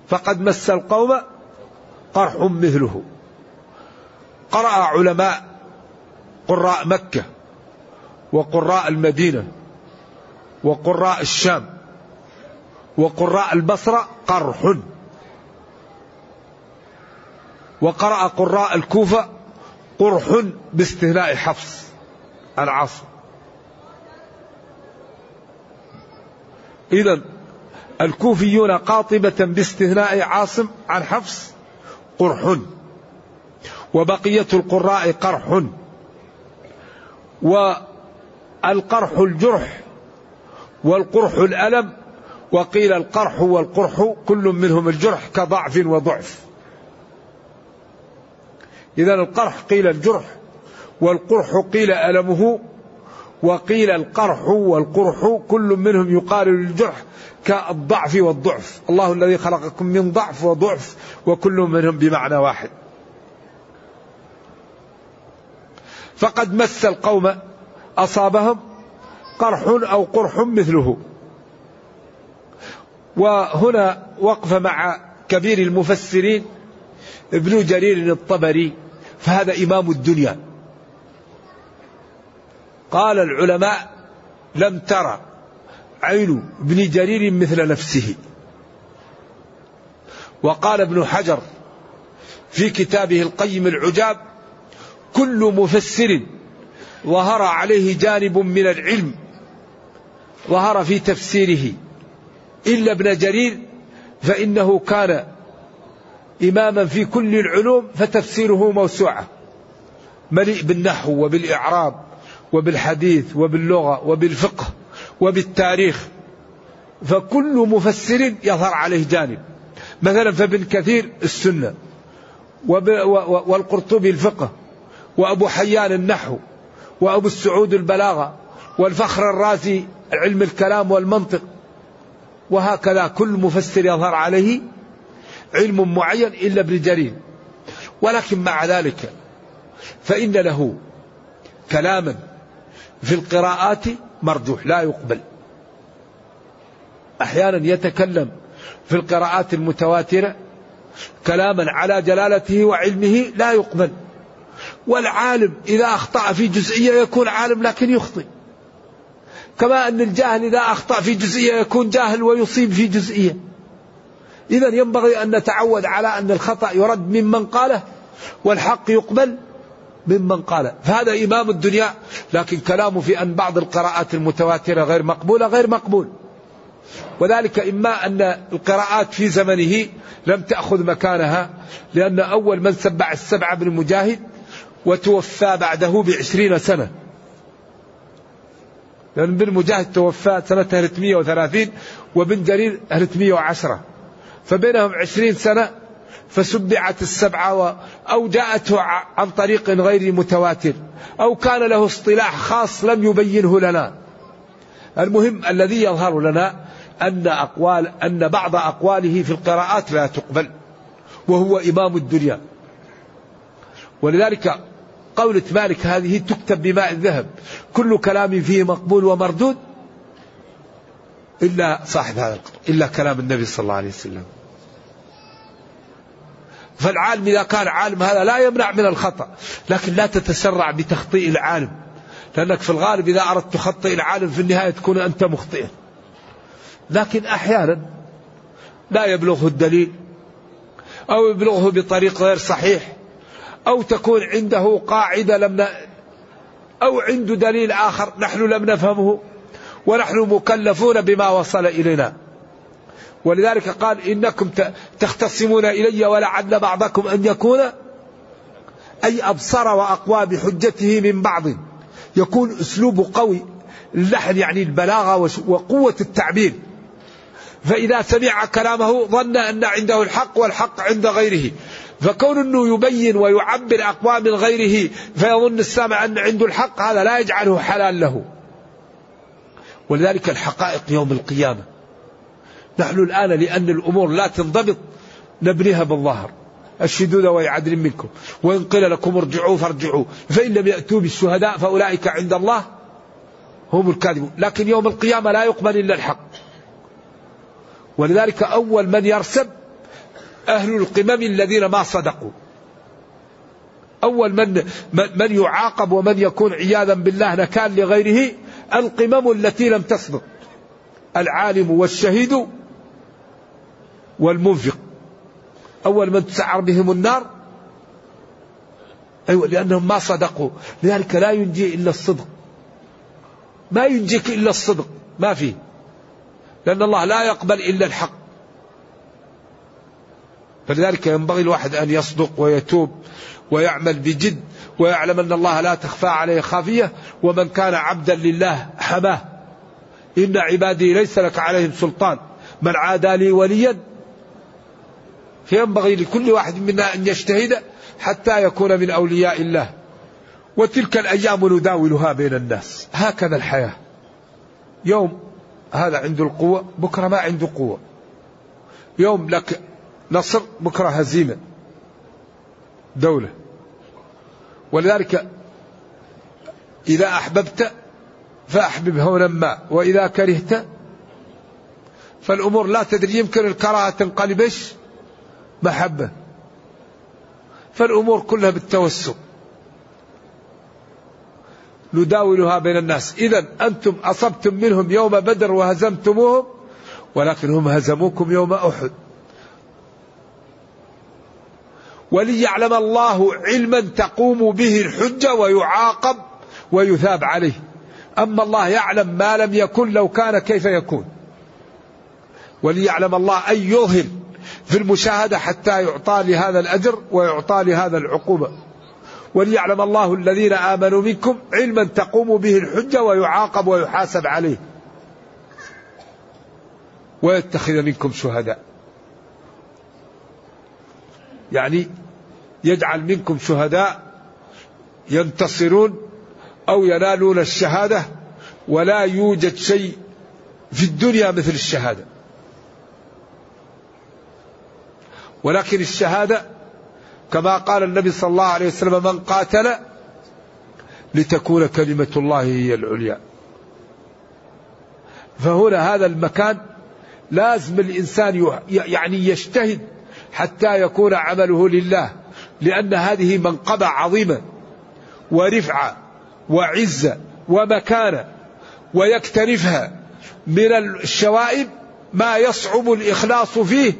فقد مس القوم قرح مثله. قرأ علماء قراء مكة وقراء المدينة وقراء الشام. وقراء البصرة قرح. وقرأ قراء الكوفة قرح باستثناء حفص العصر. إذا الكوفيون قاطبة باستثناء عاصم عن حفص قرح. وبقية القراء قرح. والقرح الجرح والقرح الألم وقيل القرح والقرح كل منهم الجرح كضعف وضعف. إذا القرح قيل الجرح والقرح قيل ألمه وقيل القرح والقرح كل منهم يقال للجرح كالضعف والضعف. الله الذي خلقكم من ضعف وضعف وكل منهم بمعنى واحد. فقد مس القوم أصابهم قرح أو قرح مثله. وهنا وقف مع كبير المفسرين ابن جرير الطبري فهذا إمام الدنيا. قال العلماء لم ترى عين ابن جرير مثل نفسه. وقال ابن حجر في كتابه القيم العجاب كل مفسر ظهر عليه جانب من العلم ظهر في تفسيره. إلا ابن جرير فإنه كان إماما في كل العلوم فتفسيره موسوعة. مليء بالنحو وبالإعراب وبالحديث وباللغة وبالفقه وبالتاريخ. فكل مفسر يظهر عليه جانب. مثلا فابن كثير السنة والقرطبي الفقه وأبو حيان النحو وأبو السعود البلاغة والفخر الرازي علم الكلام والمنطق. وهكذا كل مفسر يظهر عليه علم معين إلا ابن جرير. ولكن مع ذلك فإن له كلاما في القراءات مرجوح لا يقبل. أحيانا يتكلم في القراءات المتواترة كلاما على جلالته وعلمه لا يقبل. والعالم إذا أخطأ في جزئية يكون عالم لكن يخطئ. كما أن الجاهل إذا أخطأ في جزئية يكون جاهل ويصيب في جزئية. إذا ينبغي أن نتعود على أن الخطأ يرد ممن قاله والحق يقبل ممن قال فهذا إمام الدنيا لكن كلامه في أن بعض القراءات المتواترة غير مقبولة غير مقبول. وذلك إما أن القراءات في زمنه لم تأخذ مكانها لأن أول من سبع السبع بن مجاهد وتوفى بعده بعشرين سنة. لأن بن مجاهد توفى سنة 330 وبن جرير 310 فبينهم عشرين سنة فسبعت السبعة أو جاءته عن طريق غير متواتر أو كان له اصطلاح خاص لم يبينه لنا. المهم الذي يظهر لنا أن أقوال أن بعض أقواله في القراءات لا تقبل وهو إمام الدنيا. ولذلك قولة مالك هذه تكتب بماء الذهب. كل كلام فيه مقبول ومردود. إلا صاحب هذا القول. إلا كلام النبي صلى الله عليه وسلم. فالعالم إذا كان عالم هذا لا يمنع من الخطأ. لكن لا تتسرع بتخطيء العالم. لأنك في الغالب إذا أردت تخطئ العالم في النهاية تكون أنت مخطئا لكن أحيانا لا يبلغه الدليل أو يبلغه بطريق غير صحيح. أو تكون عنده قاعدة لم ن... أو عنده دليل آخر نحن لم نفهمه ونحن مكلفون بما وصل إلينا. ولذلك قال إنكم تختصمون إلي ولعل بعضكم أن يكون أي أبصر وأقوى بحجته من بعض. يكون أسلوبه قوي اللحن يعني البلاغة وقوة التعبير. فإذا سمع كلامه ظن أن عنده الحق والحق عند غيره. فكون أنه يبين ويعبر أقوى من غيره فيظن السامع أن عنده الحق هذا لا يجعله حلال له. ولذلك الحقائق يوم القيامة. نحن الآن لأن الأمور لا تنضبط نبنيها بالظهر الشدود ذوي عدل منكم. وإن قيل لكم ارجعوا فارجعوا. فإن لم يأتوا بالشهداء فأولئك عند الله هم الكاذبون. لكن يوم القيامة لا يقبل إلا الحق. ولذلك أول من يرسب أهل القمم الذين ما صدقوا. أول من من يعاقب ومن يكون عياذا بالله نكال لغيره القمم التي لم تصدق. العالم والشهيد والمنفق. أول من تسعر بهم النار. أيوة لأنهم ما صدقوا. لذلك لا ينجي إلا الصدق. ما ينجيك إلا الصدق. ما فيه. لأن الله لا يقبل إلا الحق. فلذلك ينبغي الواحد أن يصدق ويتوب ويعمل بجد ويعلم أن الله لا تخفى عليه خافية ومن كان عبدا لله حماه إن عبادي ليس لك عليهم سلطان. من عادى لي وليا. فينبغي لكل واحد منا أن يجتهد حتى يكون من أولياء الله. وتلك الأيام نداولها بين الناس. هكذا الحياة. يوم هذا عنده القوة بكرة ما عنده قوة. يوم لك نصر بكرة هزيمة دولة. ولذلك إذا أحببت فأحبب هونا ما وإذا كرهت فالأمور لا تدري يمكن الكراهة تنقلب محبة. فالأمور كلها بالتوسط نداولها بين الناس. إذا أنتم أصبتم منهم يوم بدر وهزمتموهم ولكن هم هزموكم يوم أحد. وليعلم الله علما تقوم به الحجة ويعاقب ويثاب عليه. أما الله يعلم ما لم يكن لو كان كيف يكون. وليعلم الله أن يظهر في المشاهدة حتى يعطى لهذا الأجر ويعطى لهذا العقوبة. وليعلم الله الذين آمنوا منكم علما تقوم به الحجة ويعاقب ويحاسب عليه. ويتخذ منكم شهداء. يعني يجعل منكم شهداء ينتصرون أو ينالون الشهادة ولا يوجد شيء في الدنيا مثل الشهادة. ولكن الشهادة كما قال النبي صلى الله عليه وسلم من قاتل لتكون كلمة الله هي العليا. فهنا هذا المكان لازم الإنسان يعني يجتهد حتى يكون عمله لله لأن هذه منقبة عظيمة ورفعة وعزة ومكانة ويكترفها من الشوائب ما يصعب الإخلاص فيه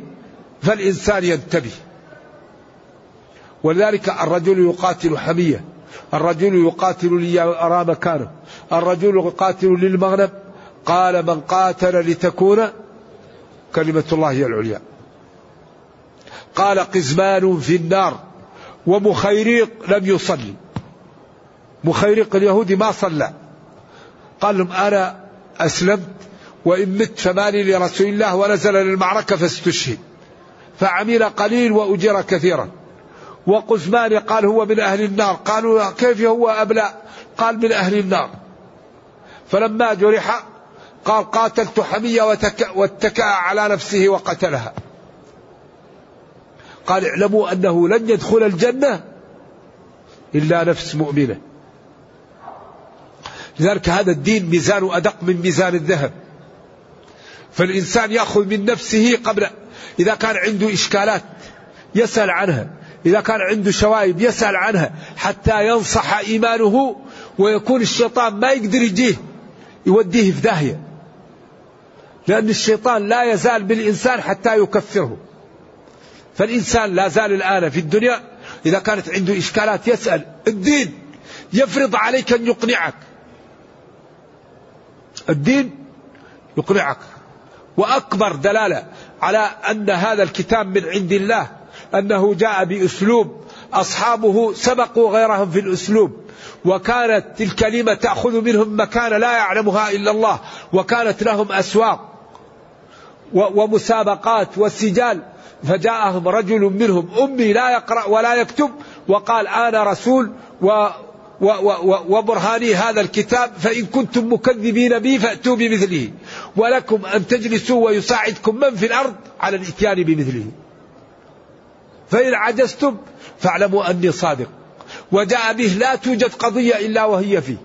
فالإنسان ينتبه. ولذلك الرجل يقاتل حمية الرجل يقاتل ليرى مكانه الرجل يقاتل للمغنم قال من قاتل لتكون كلمة الله هي العليا. قال قزمان في النار ومخيريق لم يصلي. مخيريق اليهودي ما صلى. قال لهم أنا أسلمت وإن مت فمالي لرسول الله ونزل للمعركة فاستشهد. فعمل قليل وأجر كثيرا. وقزمان قال هو من أهل النار. قالوا كيف هو أبلى قال من أهل النار. فلما جرح قال قاتلت حمية واتكأ على نفسه وقتلها. قال اعلموا أنه لن يدخل الجنة إلا نفس مؤمنة. لذلك هذا الدين ميزان أدق من ميزان الذهب. فالإنسان يأخذ من نفسه قبل إذا كان عنده إشكالات يسأل عنها إذا كان عنده شوائب يسأل عنها حتى ينصح إيمانه ويكون الشيطان ما يقدر يجيه يوديه في داهية. لأن الشيطان لا يزال بالإنسان حتى يكفره. فالإنسان لا زال الآن في الدنيا إذا كانت عنده إشكالات يسأل الدين يفرض عليك أن يقنعك. الدين يقنعك. وأكبر دلالة على أن هذا الكتاب من عند الله أنه جاء بأسلوب أصحابه سبقوا غيرهم في الأسلوب. وكانت الكلمة تأخذ منهم مكان لا يعلمها إلا الله وكانت لهم أسواق ومسابقات وسجال. فجاءهم رجل منهم أمي لا يقرأ ولا يكتب وقال أنا رسول و وبرهاني هذا الكتاب فإن كنتم مكذبين بي فأتوا بمثله ولكم أن تجلسوا ويساعدكم من في الأرض على الإتيان بمثله. فإن عجزتم فاعلموا أني صادق. وجاء به لا توجد قضية إلا وهي فيه.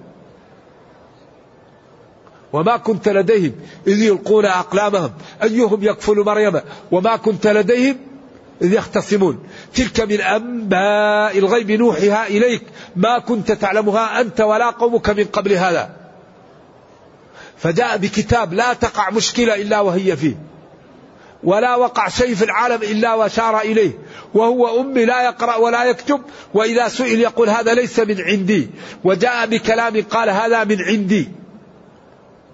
وما كنت لديهم إذ يلقون أقلامهم. أيهم يكفل مريم؟ وما كنت لديهم إذ يختصمون. تلك من أنباء الغيب نوحيها إليك. ما كنت تعلمها أنت ولا قومك من قبل هذا. فجاء بكتاب لا تقع مشكلة إلا وهي فيه. ولا وقع شيء في العالم إلا وشار إليه. وهو أمي لا يقرأ ولا يكتب. وإذا سئل يقول هذا ليس من عندي. وجاء بكلام قال هذا من عندي.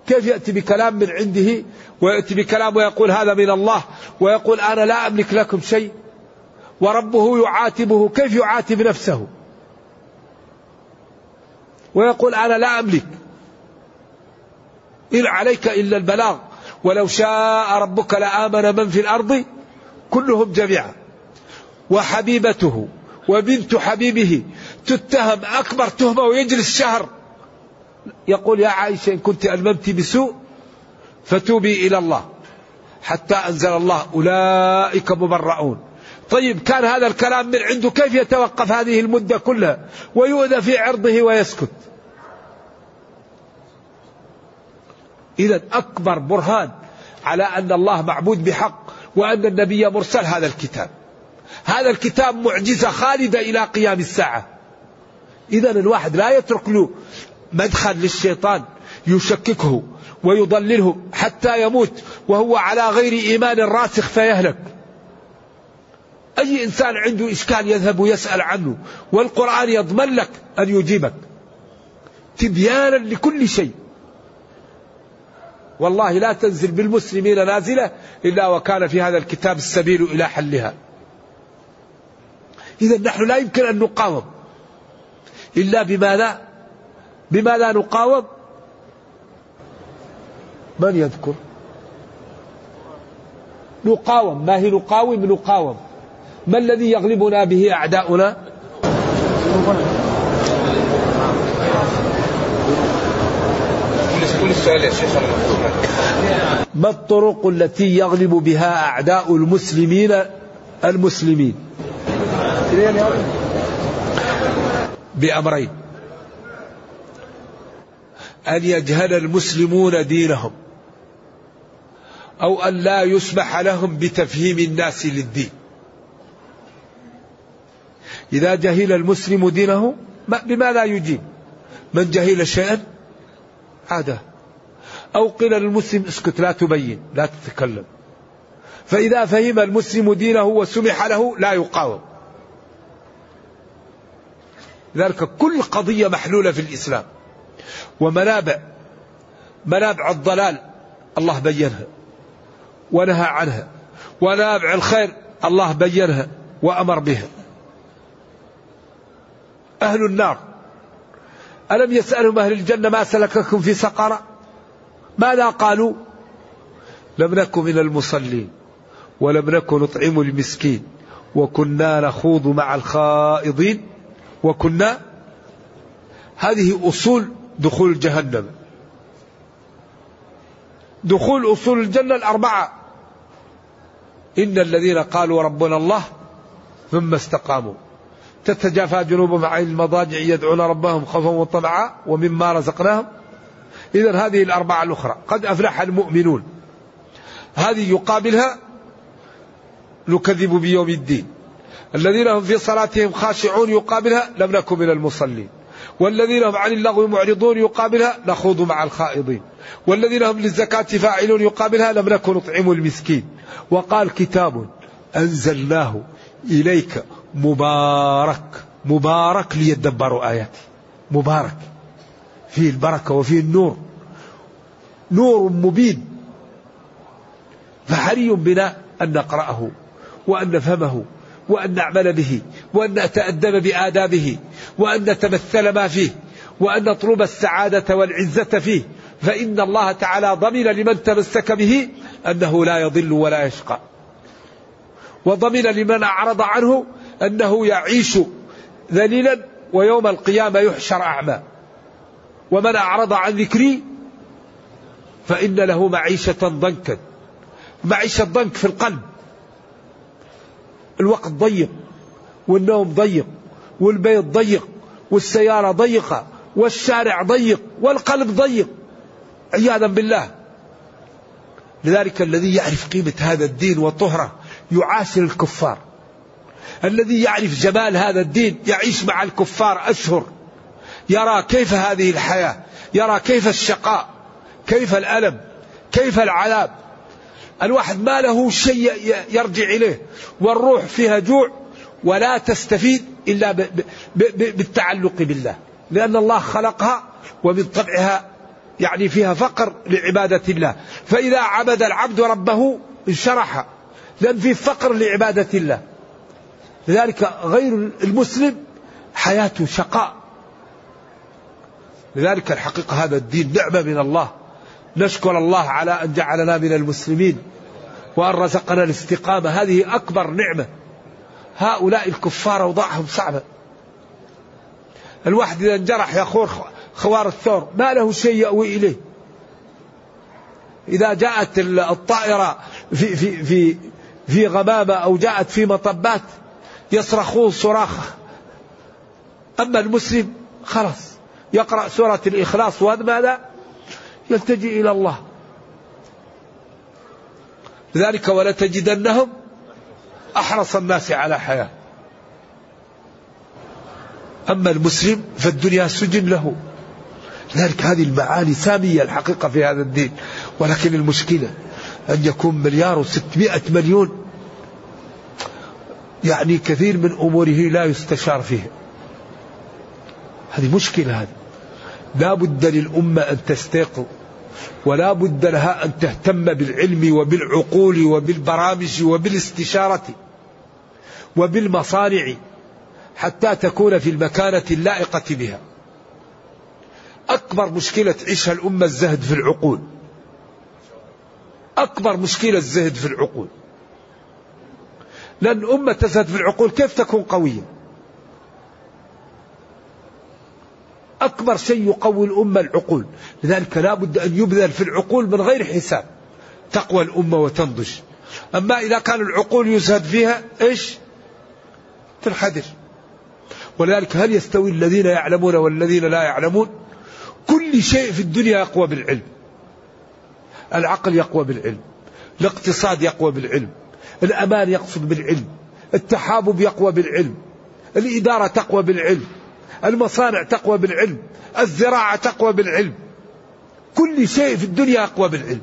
كيف يأتي بكلام من عنده ويأتي بكلام ويقول هذا من الله ويقول أنا لا أملك لكم شيء وربه يعاتبه كيف يعاتب نفسه؟ ويقول أنا لا أملك إن عليك إلا البلاغ ولو شاء ربك لآمن من في الأرض كلهم جميعا. وحبيبته وبنت حبيبه تتهم أكبر تهمة ويجلس شهر يقول يا عائشة إن كنت ألممت بسوء فتوبي إلى الله حتى أنزل الله أولئك مبرؤون. طيب كان هذا الكلام من عنده كيف يتوقف هذه المدة كلها؟ ويؤذى في عرضه ويسكت. إذا أكبر برهان على أن الله معبود بحق وأن النبي مرسل هذا الكتاب. هذا الكتاب معجزة خالدة إلى قيام الساعة. إذا الواحد لا يترك له مدخل للشيطان يشككه ويضلله حتى يموت وهو على غير إيمان راسخ فيهلك. أي إنسان عنده إشكال يذهب ويسأل عنه والقرآن يضمن لك أن يجيبك. تبيانا لكل شيء. والله لا تنزل بالمسلمين نازلة إلا وكان في هذا الكتاب السبيل إلى حلها. إذا نحن لا يمكن أن نقاوم إلا بماذا نقاوم؟ من يذكر؟ نقاوم ما هي نقاوم؟ نقاوم. ما الذي يغلبنا به أعداؤنا؟ ما الطرق التي يغلب بها أعداء المسلمين المسلمين؟ بأمرين. أن يجهل المسلمون دينهم أو أن لا يسمح لهم بتفهيم الناس للدين. إذا جهل المسلم دينه بماذا يجيب؟ من جهل شيئا؟ عاده أو قيل للمسلم اسكت لا تبين لا تتكلم. فإذا فهم المسلم دينه وسمح له لا يقاوم. ذلك كل قضية محلولة في الإسلام. ومنابع منابع الضلال الله بينها ونهى عنها ونابع الخير الله بينها وأمر بها. أهل النار ألم يسألهم أهل الجنة ما سلككم في سقر؟ ماذا قالوا؟ لم نكن من المصلين ولم نكن نطعم المسكين وكنا نخوض مع الخائضين وكنا هذه أصول دخول جهنم. دخول أصول الجنة الأربعة. إن الذين قالوا ربنا الله ثم استقاموا. تتجافى جنوبهم عن المضاجع يدعون ربهم خوفا وطمعا ومما رزقناهم. إذا هذه الأربعة الأخرى. قد أفلح المؤمنون. هذه يقابلها نكذب بيوم الدين. الذين هم في صلاتهم خاشعون يقابلها لم نكن من المصلين. والذين هم عن اللغو معرضون يقابلها نخوض مع الخائضين. والذين هم للزكاة فاعلون يقابلها لم نكن نطعم المسكين. وقال كتاب أنزلناه إليك مبارك مبارك ليدبروا آياته مبارك. فيه البركة وفيه النور. نور مبين. فحري بنا أن نقرأه وأن نفهمه وأن نعمل به. وأن نتأدب بآدابه وأن نتمثل ما فيه وأن نطلب السعادة والعزة فيه. فإن الله تعالى ضمن لمن تمسك به أنه لا يضل ولا يشقى. وضمن لمن أعرض عنه أنه يعيش ذليلا ويوم القيامة يحشر أعمى. ومن أعرض عن ذكري فإن له معيشة ضنكا. معيشة ضنك في القلب. الوقت ضيق. والنوم ضيق والبيت ضيق والسيارة ضيقة والشارع ضيق والقلب ضيق. عياذا بالله. لذلك الذي يعرف قيمة هذا الدين وطهره يعاشر الكفار. الذي يعرف جمال هذا الدين يعيش مع الكفار أشهر. يرى كيف هذه الحياة يرى كيف الشقاء كيف الألم كيف العذاب. الواحد ما له شيء يرجع إليه. والروح فيها جوع ولا تستفيد إلا بالتعلق بالله. لأن الله خلقها ومن طبعها يعني فيها فقر لعبادة الله. فإذا عبد العبد ربه انشرح. لأن في فقر لعبادة الله. لذلك غير المسلم حياته شقاء. لذلك الحقيقة هذا الدين نعمة من الله. نشكر الله على أن جعلنا من المسلمين. وأن رزقنا الاستقامة. هذه أكبر نعمة. هؤلاء الكفار أوضاعهم صعبة الواحد إذا انجرح يخور خوار الثور ما له شيء يأوي إليه. إذا جاءت الطائرة في, في, في, في غمامة أو جاءت في مطبات يصرخون صراخ أما المسلم خلاص يقرأ سورة الإخلاص وهذا ماذا؟ يلتجئ إلى الله. لذلك ولتجدنهم أحرص الناس على حياة. أما المسلم فالدنيا سجن له. لذلك هذه المعاني سامية الحقيقة في هذا الدين. ولكن المشكلة أن يكون مليار وستمائة مليون. يعني كثير من أموره لا يستشار فيها هذه مشكلة هذه. لا بد للأمة أن تستيقظ. ولا بد لها أن تهتم بالعلم وبالعقول وبالبرامج وبالاستشارة وبالمصانع حتى تكون في المكانة اللائقة بها. أكبر مشكلة تعيشها الأمة الزهد في العقول. أكبر مشكلة الزهد في العقول. لأن أمة تزهد في العقول كيف تكون قوية؟ أكبر شيء يقوي الأمة العقول. لذلك لا بد أن يبذل في العقول من غير حساب. تقوى الأمة وتنضج. أما إذا كان العقول يزهد فيها إيش؟ تنحدر ولذلك هل يستوي الذين يعلمون والذين لا يعلمون؟ كل شيء في الدنيا يقوى بالعلم. العقل يقوى بالعلم. الاقتصاد يقوى بالعلم. الأمان يقصد بالعلم. التحابب يقوى بالعلم. الإدارة تقوى بالعلم. المصانع تقوى بالعلم الزراعة تقوى بالعلم. كل شيء في الدنيا يقوى بالعلم.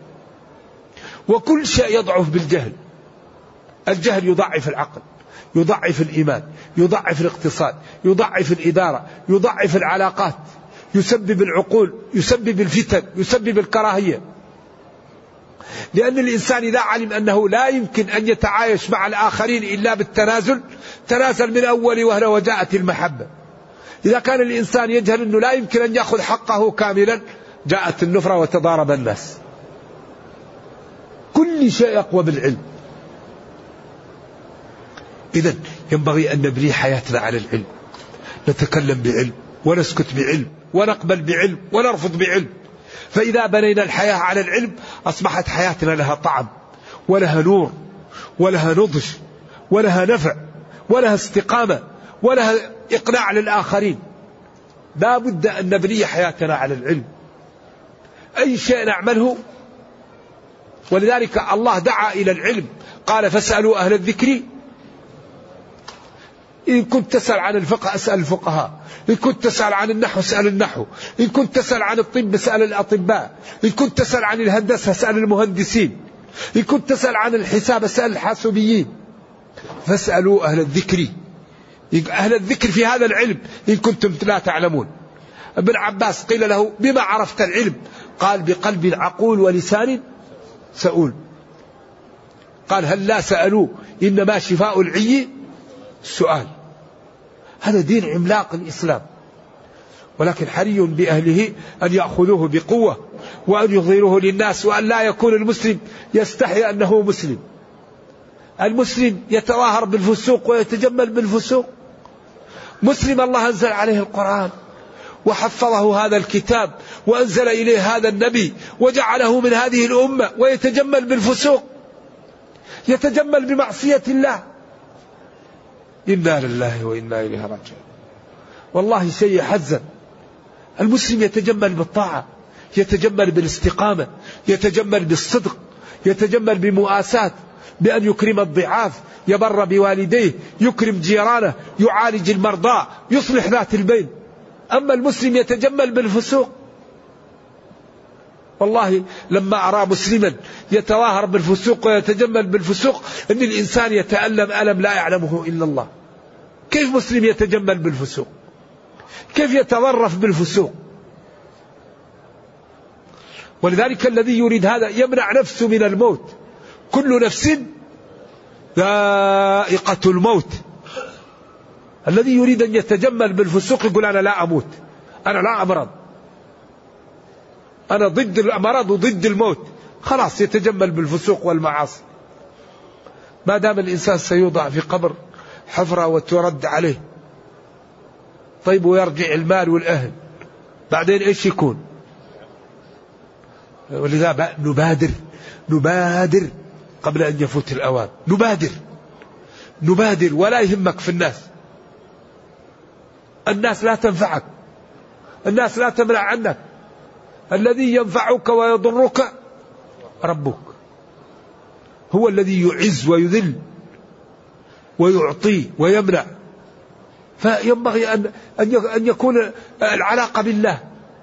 وكل شيء يضعف بالجهل. الجهل يضعف العقل يضعف الإيمان يضعف الاقتصاد يضعف الإدارة يضعف العلاقات يسبب العقول يسبب الفتن يسبب الكراهية. لأن الإنسان إذا علم أنه لا يمكن أن يتعايش مع الآخرين إلا بالتنازل تنازل من أول وهلة وجاءت المحبة. إذا كان الإنسان يجهل أنه لا يمكن أن يأخذ حقه كاملا جاءت النفرة وتضارب الناس. كل شيء يقوى بالعلم. إذا ينبغي أن نبني حياتنا على العلم. نتكلم بعلم ونسكت بعلم ونقبل بعلم ونرفض بعلم. فإذا بنينا الحياة على العلم أصبحت حياتنا لها طعم ولها نور ولها نضج ولها نفع ولها استقامة ولها إقناع للآخرين. لا بد أن نبني حياتنا على العلم. أي شيء نعمله؟ ولذلك الله دعا إلى العلم. قال فاسألوا أهل الذكر. إن كنت تسأل عن الفقه أسأل الفقهاء. إن كنت تسأل عن النحو اسأل النحو. إن كنت تسأل عن الطب اسأل الأطباء. إن كنت تسأل عن الهندسة اسأل المهندسين. إن كنت تسأل عن الحساب اسأل الحاسوبيين. فاسألوا أهل الذكر. أهل الذكر في هذا العلم إن كنتم لا تعلمون. ابن عباس قيل له بما عرفت العلم؟ قال بقلب عقول ولسان سؤول. قال هل لا سألوا إنما شفاء العي السؤال هذا دين عملاق الإسلام. ولكن حري بأهله أن يأخذوه بقوة وأن يظهروه للناس وأن لا يكون المسلم يستحي أنه مسلم. المسلم يتظاهر بالفسوق ويتجمل بالفسوق. مسلم الله أنزل عليه القرآن وحفظه هذا الكتاب وأنزل إليه هذا النبي وجعله من هذه الأمة ويتجمل بالفسوق يتجمل بمعصية الله. إنا لله وإنا إليه راجعون. والله شيء يحزن المسلم يتجمل بالطاعة يتجمل بالاستقامة يتجمل بالصدق يتجمل بمؤاساة بأن يكرم الضعاف يبر بوالديه يكرم جيرانه يعالج المرضى يصلح ذات البين. أما المسلم يتجمل بالفسوق. والله لما أرى مسلما يتظاهر بالفسوق ويتجمل بالفسوق أن الإنسان يتألم ألم لا يعلمه إلا الله. كيف مسلم يتجمل بالفسوق؟ كيف يتظرف بالفسوق؟ ولذلك الذي يريد هذا يمنع نفسه من الموت. كل نفس ذائقة الموت. الذي يريد أن يتجمل بالفسوق يقول أنا لا أموت. أنا لا أمرض. أنا ضد المرض وضد الموت. خلاص يتجمل بالفسوق والمعاصي. ما دام الإنسان سيوضع في قبر حفرة وترد عليه. طيب ويرجع المال والأهل. بعدين إيش يكون؟ ولذا نبادر. نبادر. قبل أن يفوت الأوان. نبادر. نبادر ولا يهمك في الناس. الناس لا تنفعك. الناس لا تمنع عنك. الذي ينفعك ويضرك ربك. هو الذي يعز ويذل ويعطي ويمنع. فينبغي أن أن يكون العلاقة بالله.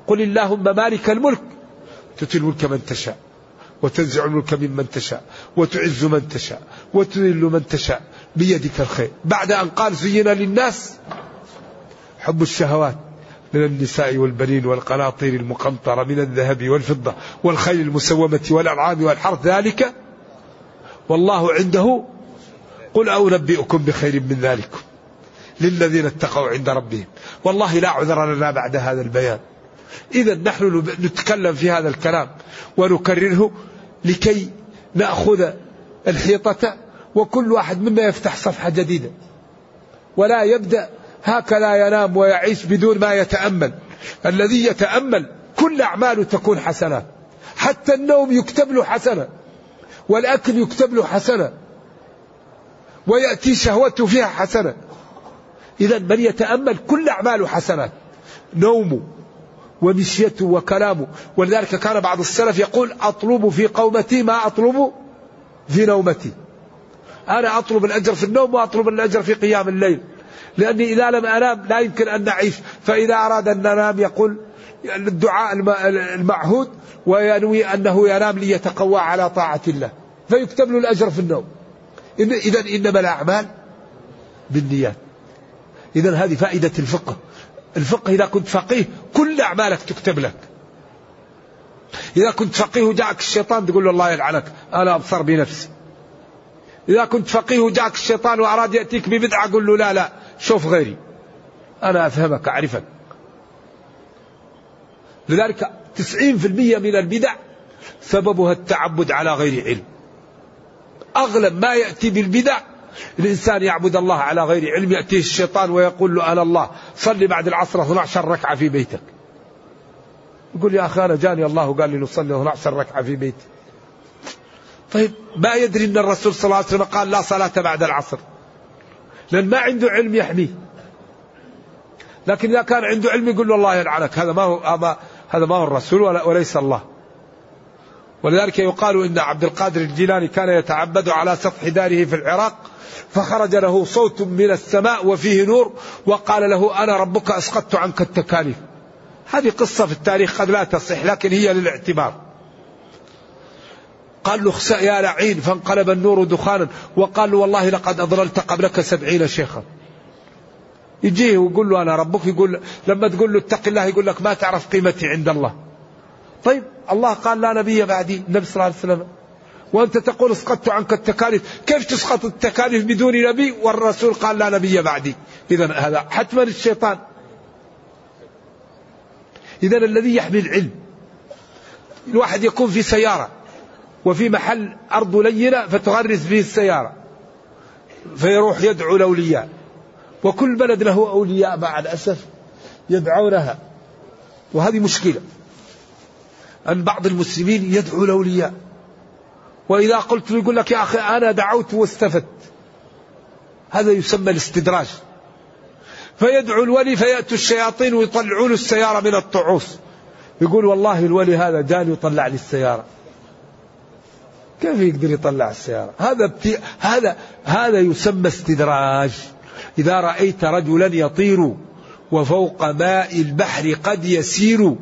قل اللهم مالك الملك. تؤتي الملك من تشاء. وتنزع الملك ممن تشاء وتعز من تشاء وتذل من تشاء بيدك الخير. بعد أن قال زين للناس حب الشهوات من النساء والبنين والقناطير المقنطرة من الذهب والفضة والخيل المسومة والأنعام والحرث ذلك والله عنده قل أنبئكم بخير من ذلكم للذين اتقوا عند ربهم. والله لا عذر لنا بعد هذا البيان. إذا نحن نتكلم في هذا الكلام ونكرره لكي نأخذ الحيطة وكل واحد منا يفتح صفحة جديدة. ولا يبدأ هكذا ينام ويعيش بدون ما يتأمل. الذي يتأمل كل أعماله تكون حسنات حتى النوم يكتب له حسنة. والأكل يكتب له حسنة. ويأتي شهوته فيها حسنة. إذا من يتأمل كل أعماله حسنات نومه ومشيته وكلامه ولذلك كان بعض السلف يقول أطلب في قومتي ما أطلب في نومتي. أنا أطلب الأجر في النوم وأطلب الأجر في قيام الليل. لأني إذا لم أنام لا يمكن أن نعيش. فإذا أراد أن ننام يقول الدعاء المعهود وينوي أنه ينام ليتقوى على طاعة الله. فيكتب له الأجر في النوم. إذا إنما الأعمال بالنيات. إذا هذه فائدة الفقه. الفقه إذا كنت فقيه كل أعمالك تكتب لك. إذا كنت فقيه وجاءك الشيطان تقول له الله يلعنك أنا أبصر بنفسي. إذا كنت فقيه وجاءك الشيطان وأراد يأتيك ببدعة قل له لا لا شوف غيري. أنا أفهمك أعرفك. لذلك تسعين في المية من البدع سببها التعبد على غير علم. أغلب ما يأتي بالبدع الإنسان يعبد الله على غير علم يأتيه الشيطان ويقول له أنا الله صلي بعد العصر 12 ركعة في بيتك. يقول يا أخي أنا جاني الله وقال لي نصلي 12 ركعة في بيتي. طيب ما يدري أن الرسول صلى الله عليه وسلم قال لا صلاة بعد العصر. لأن ما عنده علم يحميه. لكن إذا كان عنده علم يقول له الله يلعنك هذا ما هو هذا ما هو الرسول وليس الله. ولذلك يقال إن عبد القادر الجيلاني كان يتعبد على سطح داره في العراق فخرج له صوت من السماء وفيه نور وقال له أنا ربك أسقطت عنك التكاليف. هذه قصة في التاريخ قد لا تصح لكن هي للاعتبار. قال له اخسأ يا لعين فانقلب النور دخانا وقال له والله لقد أضللت قبلك سبعين شيخا يجيه ويقول له أنا ربك يقول لما تقول له اتق الله يقول لك ما تعرف قيمتي عند الله طيب الله قال لا نبي بعدي النبي صلى الله عليه وسلم. وأنت تقول اسقطت عنك التكاليف. كيف تسقط التكاليف بدون نبي؟ والرسول قال لا نبي بعدي. إذا هذا حتما الشيطان. إذا الذي يحمي العلم الواحد يكون في سيارة وفي محل أرض لينة فتغرس به السيارة. فيروح يدعو الأولياء. وكل بلد له أولياء مع الأسف يدعونها. وهذه مشكلة. أن بعض المسلمين يدعو الأولياء وإذا قلت يقول لك يا أخي أنا دعوت واستفدت. هذا يسمى الاستدراج. فيدعو الولي فيأتوا الشياطين ويطلعون السيارة من الطعوس. يقول والله الولي هذا جاني وطلع لي السيارة. كيف يقدر يطلع السيارة؟ هذا بتي... هذا هذا يسمى استدراج. إذا رأيت رجلا يطير وفوق ماء البحر قد يسير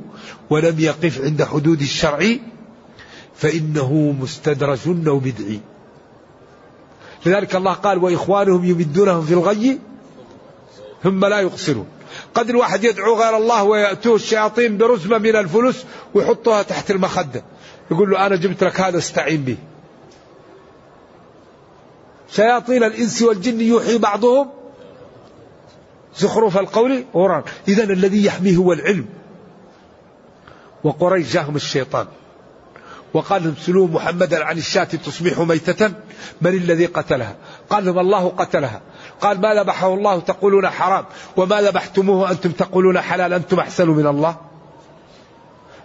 ولم يقف عند حدود الشرع فإنه مستدرج أو بدعي. لذلك الله قال وإخوانهم يمدونهم في الغي ثم لا يقصرون. قد الواحد يدعو غير الله ويأتوه الشياطين برزمة من الفلوس ويحطها تحت المخدة. يقول له أنا جبت لك هذا استعين به. شياطين الإنس والجن يوحي بعضهم زخرف القول غران إذا الذي يحميه هو العلم. وقريش جاهم الشيطان. وقال لهم سلوا محمدا عن الشاة تصبح ميتة. من الذي قتلها؟ قال لهم الله قتلها. قال ما ذبحه الله تقولون حرام. وما ذبحتموه أنتم تقولون حلال. أنتم أحسن من الله.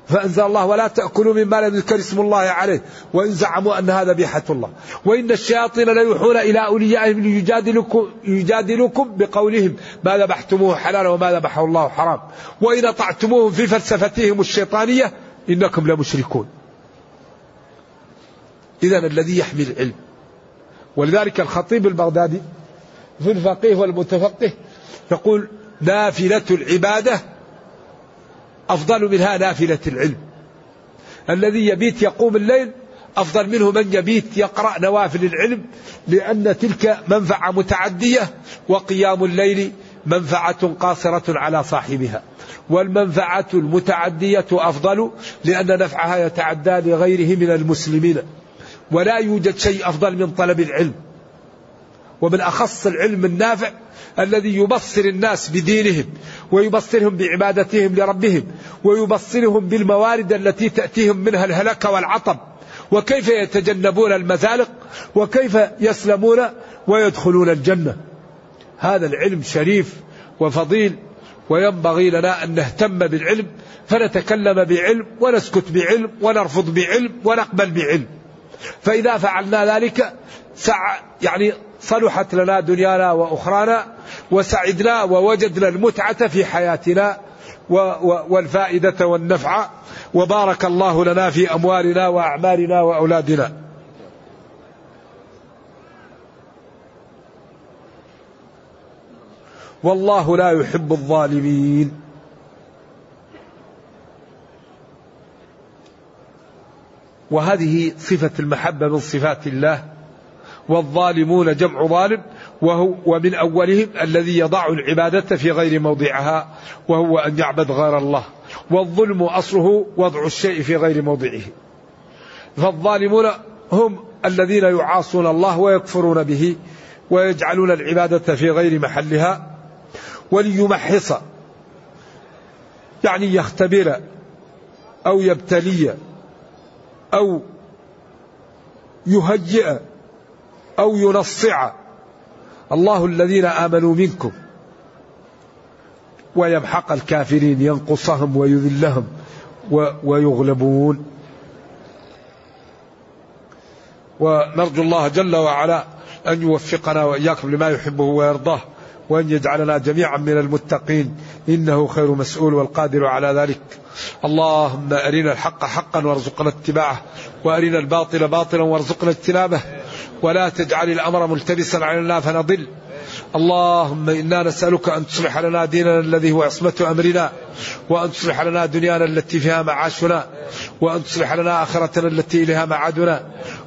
فأنزل الله ولا تأكلوا مما لم يذكر اسم الله عليه وإن زعموا أن هذا بيحة الله. وإن الشياطين ليوحون إلى أوليائهم ليجادلكم يجادلكم بقولهم ما ذبحتموه حلالا وما ذبحه الله حرام. وإن أطعتموهم في فلسفتهم الشيطانية إنكم لمشركون. إذا الذي يحمي العلم. ولذلك الخطيب البغدادي في الفقيه والمتفقه يقول نافلة العبادة أفضل منها نافلة العلم. الذي يبيت يقوم الليل أفضل منه من يبيت يقرأ نوافل العلم لأن تلك منفعة متعدية وقيام الليل منفعة قاصرة على صاحبها. والمنفعة المتعدية أفضل لأن نفعها يتعدى لغيره من المسلمين. ولا يوجد شيء أفضل من طلب العلم. وبالأخص العلم النافع الذي يبصر الناس بدينهم ويبصرهم بعبادتهم لربهم ويبصرهم بالموارد التي تأتيهم منها الهلك والعطب وكيف يتجنبون المزالق وكيف يسلمون ويدخلون الجنة. هذا العلم شريف وفضيل وينبغي لنا أن نهتم بالعلم فنتكلم بعلم ونسكت بعلم ونرفض بعلم ونقبل بعلم. فإذا فعلنا ذلك سع يعني صلحت لنا دنيانا وأخرانا وسعدنا ووجدنا المتعة في حياتنا والفائدة والنفع وبارك الله لنا في أموالنا وأعمالنا وأولادنا. والله لا يحب الظالمين. وهذه صفة المحبة من صفات الله والظالمون جمع ظالم وهو ومن أولهم الذي يضع العبادة في غير موضعها وهو أن يعبد غير الله. والظلم أصله وضع الشيء في غير موضعه. فالظالمون هم الذين يعاصون الله ويكفرون به ويجعلون العبادة في غير محلها. وليمحص يعني يختبر أو يبتلي أو يهجئ أو ينصع. الله الذين آمنوا منكم ويمحق الكافرين ينقصهم ويذلهم ويغلبون. ونرجو الله جل وعلا أن يوفقنا وإياكم لما يحبه ويرضاه. وأن يجعلنا جميعا من المتقين. إنه خير مسؤول والقادر على ذلك. اللهم أرنا الحق حقا وارزقنا اتباعه وأرنا الباطل باطلا وارزقنا اجتنابه ولا تجعل الأمر ملتبسا علينا فنضل. اللهم إنا نسألك أن تصلح لنا ديننا الذي هو عصمة أمرنا وأن تصلح لنا دنيانا التي فيها معاشنا وأن تصلح لنا آخرتنا التي إليها معادنا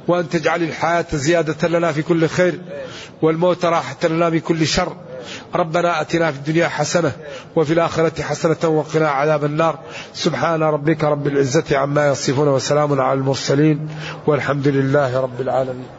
وأن تجعل الحياة زيادة لنا في كل خير والموت راحة لنا من كل شر. ربنا أتنا في الدنيا حسنة وفي الآخرة حسنة وقنا عذاب النار. سبحان ربك رب العزة عما يصفون وسلام على المرسلين والحمد لله رب العالمين.